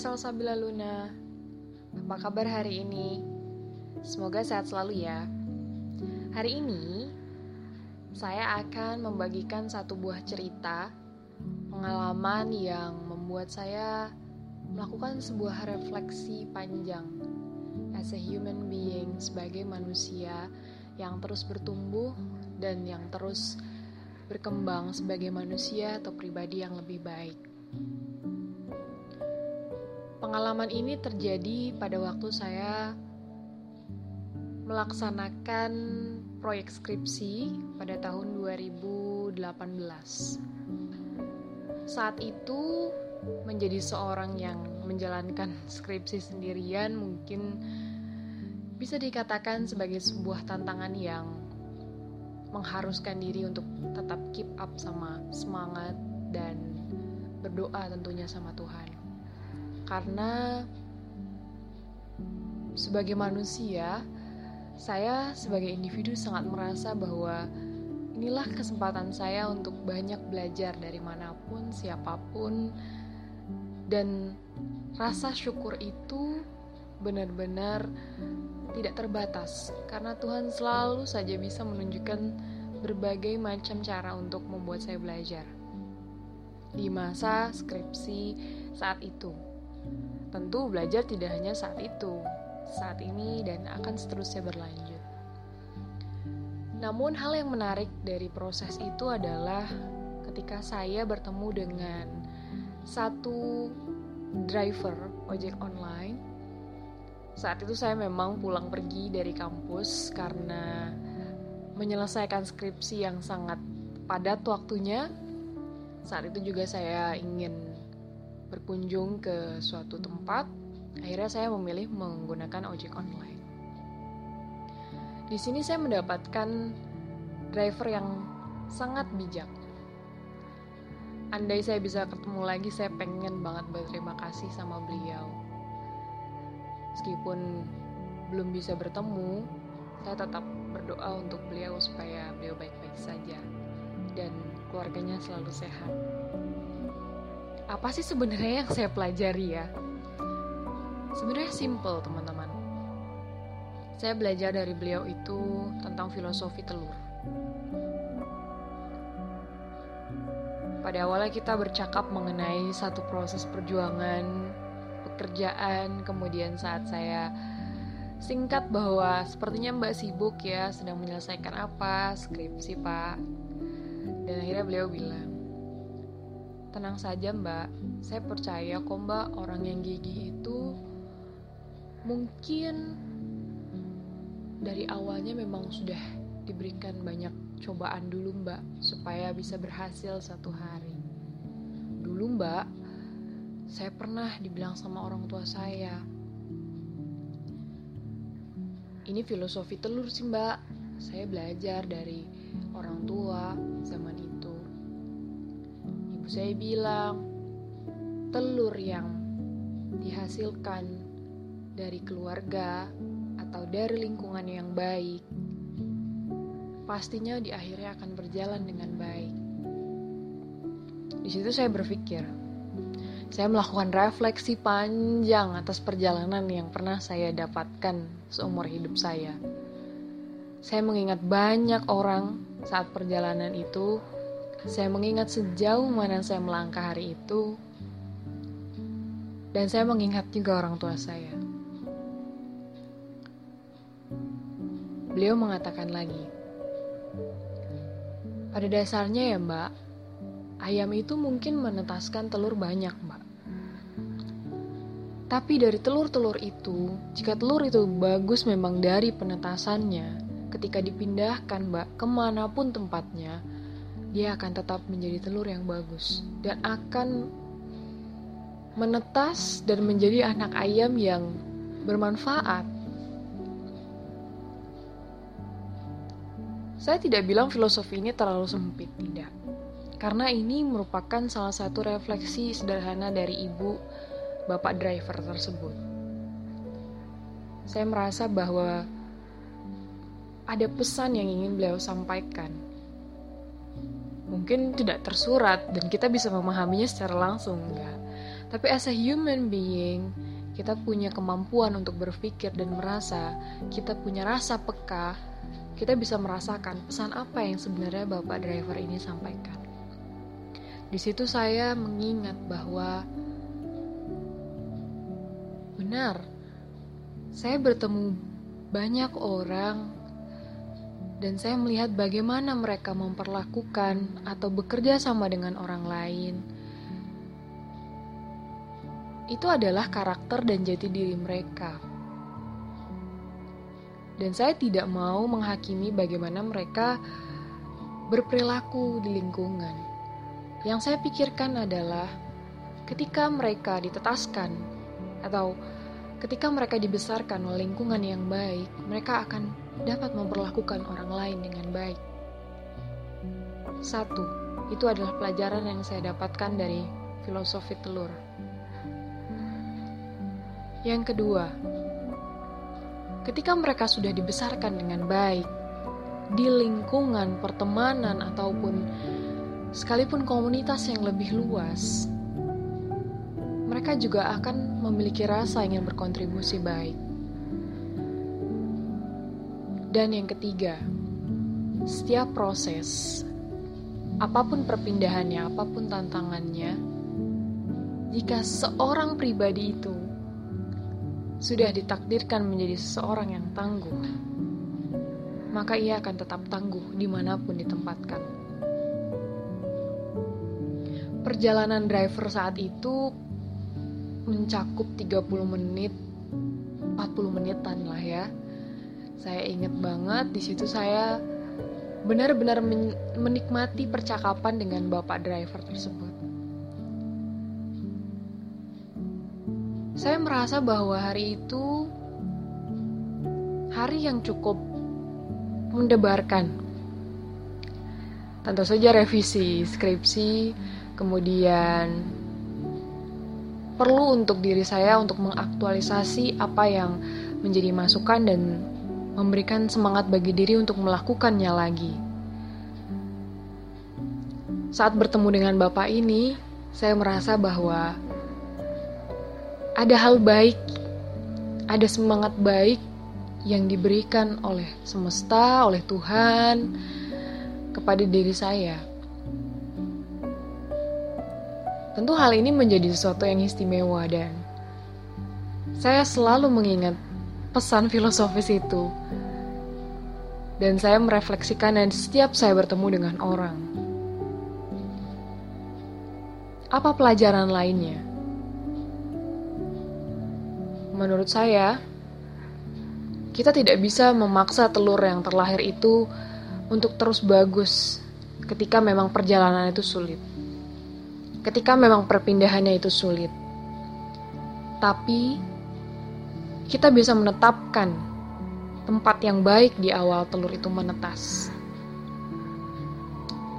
podcast Salsabila Luna. Apa kabar hari ini? Semoga sehat selalu ya. Hari ini saya akan membagikan satu buah cerita pengalaman yang membuat saya melakukan sebuah refleksi panjang as a human being sebagai manusia yang terus bertumbuh dan yang terus berkembang sebagai manusia atau pribadi yang lebih baik. Pengalaman ini terjadi pada waktu saya melaksanakan proyek skripsi pada tahun 2018. Saat itu menjadi seorang yang menjalankan skripsi sendirian mungkin bisa dikatakan sebagai sebuah tantangan yang mengharuskan diri untuk tetap keep up sama semangat dan berdoa tentunya sama Tuhan karena sebagai manusia, saya sebagai individu sangat merasa bahwa inilah kesempatan saya untuk banyak belajar dari mana pun, siapa pun, dan rasa syukur itu benar-benar tidak terbatas. Karena Tuhan selalu saja bisa menunjukkan berbagai macam cara untuk membuat saya belajar. Di masa skripsi saat itu. Tentu belajar tidak hanya saat itu, saat ini dan akan seterusnya berlanjut. Namun hal yang menarik dari proses itu adalah ketika saya bertemu dengan satu driver ojek online. Saat itu saya memang pulang pergi dari kampus karena menyelesaikan skripsi yang sangat padat waktunya. Saat itu juga saya ingin berkunjung ke suatu tempat, akhirnya saya memilih menggunakan ojek online. Di sini saya mendapatkan driver yang sangat bijak. Andai saya bisa ketemu lagi, saya pengen banget berterima kasih sama beliau. Meskipun belum bisa bertemu, saya tetap berdoa untuk beliau supaya beliau baik-baik saja dan keluarganya selalu sehat apa sih sebenarnya yang saya pelajari ya? Sebenarnya simple teman-teman. Saya belajar dari beliau itu tentang filosofi telur. Pada awalnya kita bercakap mengenai satu proses perjuangan, pekerjaan, kemudian saat saya singkat bahwa sepertinya Mbak sibuk ya, sedang menyelesaikan apa, skripsi Pak. Dan akhirnya beliau bilang, Tenang saja mbak, saya percaya kok mbak orang yang gigi itu mungkin dari awalnya memang sudah diberikan banyak cobaan dulu mbak supaya bisa berhasil satu hari. Dulu mbak, saya pernah dibilang sama orang tua saya, ini filosofi telur sih mbak, saya belajar dari orang tua zaman itu saya bilang telur yang dihasilkan dari keluarga atau dari lingkungan yang baik pastinya di akhirnya akan berjalan dengan baik. Di situ saya berpikir, saya melakukan refleksi panjang atas perjalanan yang pernah saya dapatkan seumur hidup saya. Saya mengingat banyak orang saat perjalanan itu saya mengingat sejauh mana saya melangkah hari itu, dan saya mengingat juga orang tua saya. Beliau mengatakan lagi, pada dasarnya ya mbak, ayam itu mungkin menetaskan telur banyak mbak. Tapi dari telur-telur itu, jika telur itu bagus memang dari penetasannya, ketika dipindahkan mbak ke mana pun tempatnya, dia akan tetap menjadi telur yang bagus dan akan menetas dan menjadi anak ayam yang bermanfaat. Saya tidak bilang filosofi ini terlalu sempit, tidak. Karena ini merupakan salah satu refleksi sederhana dari ibu bapak driver tersebut. Saya merasa bahwa ada pesan yang ingin beliau sampaikan mungkin tidak tersurat dan kita bisa memahaminya secara langsung enggak Tapi as a human being, kita punya kemampuan untuk berpikir dan merasa, kita punya rasa peka, kita bisa merasakan pesan apa yang sebenarnya Bapak driver ini sampaikan. Di situ saya mengingat bahwa benar, saya bertemu banyak orang dan saya melihat bagaimana mereka memperlakukan atau bekerja sama dengan orang lain itu adalah karakter dan jati diri mereka. Dan saya tidak mau menghakimi bagaimana mereka berperilaku di lingkungan. Yang saya pikirkan adalah ketika mereka ditetaskan atau ketika mereka dibesarkan oleh lingkungan yang baik, mereka akan dapat memperlakukan orang lain dengan baik. Satu, itu adalah pelajaran yang saya dapatkan dari filosofi telur. Yang kedua, ketika mereka sudah dibesarkan dengan baik di lingkungan pertemanan ataupun sekalipun komunitas yang lebih luas, mereka juga akan memiliki rasa ingin berkontribusi baik. Dan yang ketiga, setiap proses, apa pun perpindahannya, apa pun tantangannya, jika seorang pribadi itu sudah ditakdirkan menjadi seseorang yang tangguh, maka ia akan tetap tangguh di mana pun ditempatkan. Perjalanan driver saat itu mencakup 30 menit, 40 menitan lah ya. Saya ingat banget di situ saya benar-benar menikmati percakapan dengan bapak driver tersebut. Saya merasa bahwa hari itu hari yang cukup mendebarkan. Tentu saja revisi skripsi, kemudian perlu untuk diri saya untuk mengaktualisasi apa yang menjadi masukan dan memberikan semangat bagi diri untuk melakukannya lagi. Saat bertemu dengan Bapak ini, saya merasa bahwa ada hal baik, ada semangat baik yang diberikan oleh semesta, oleh Tuhan kepada diri saya. Tentu hal ini menjadi sesuatu yang istimewa dan saya selalu mengingat pesan filosofis itu. Dan saya merefleksikan dan setiap saya bertemu dengan orang. Apa pelajaran lainnya? Menurut saya, kita tidak bisa memaksa telur yang terlahir itu untuk terus bagus ketika memang perjalanan itu sulit. Ketika memang perpindahannya itu sulit. Tapi kita bisa menetapkan tempat yang baik di awal telur itu menetas.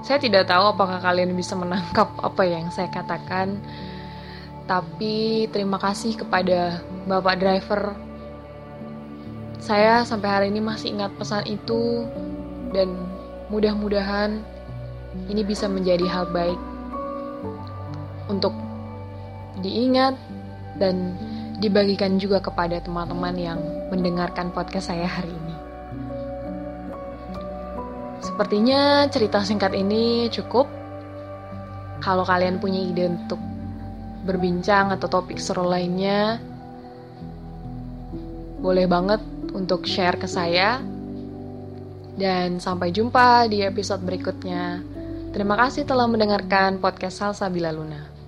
Saya tidak tahu apakah kalian bisa menangkap apa yang saya katakan tapi terima kasih kepada Bapak driver. Saya sampai hari ini masih ingat pesan itu dan mudah-mudahan ini bisa menjadi hal baik untuk diingat dan dibagikan juga kepada teman-teman yang mendengarkan podcast saya hari ini. Sepertinya cerita singkat ini cukup. Kalau kalian punya ide untuk berbincang atau topik seru lainnya, boleh banget untuk share ke saya. Dan sampai jumpa di episode berikutnya. Terima kasih telah mendengarkan podcast Salsa Bila Luna.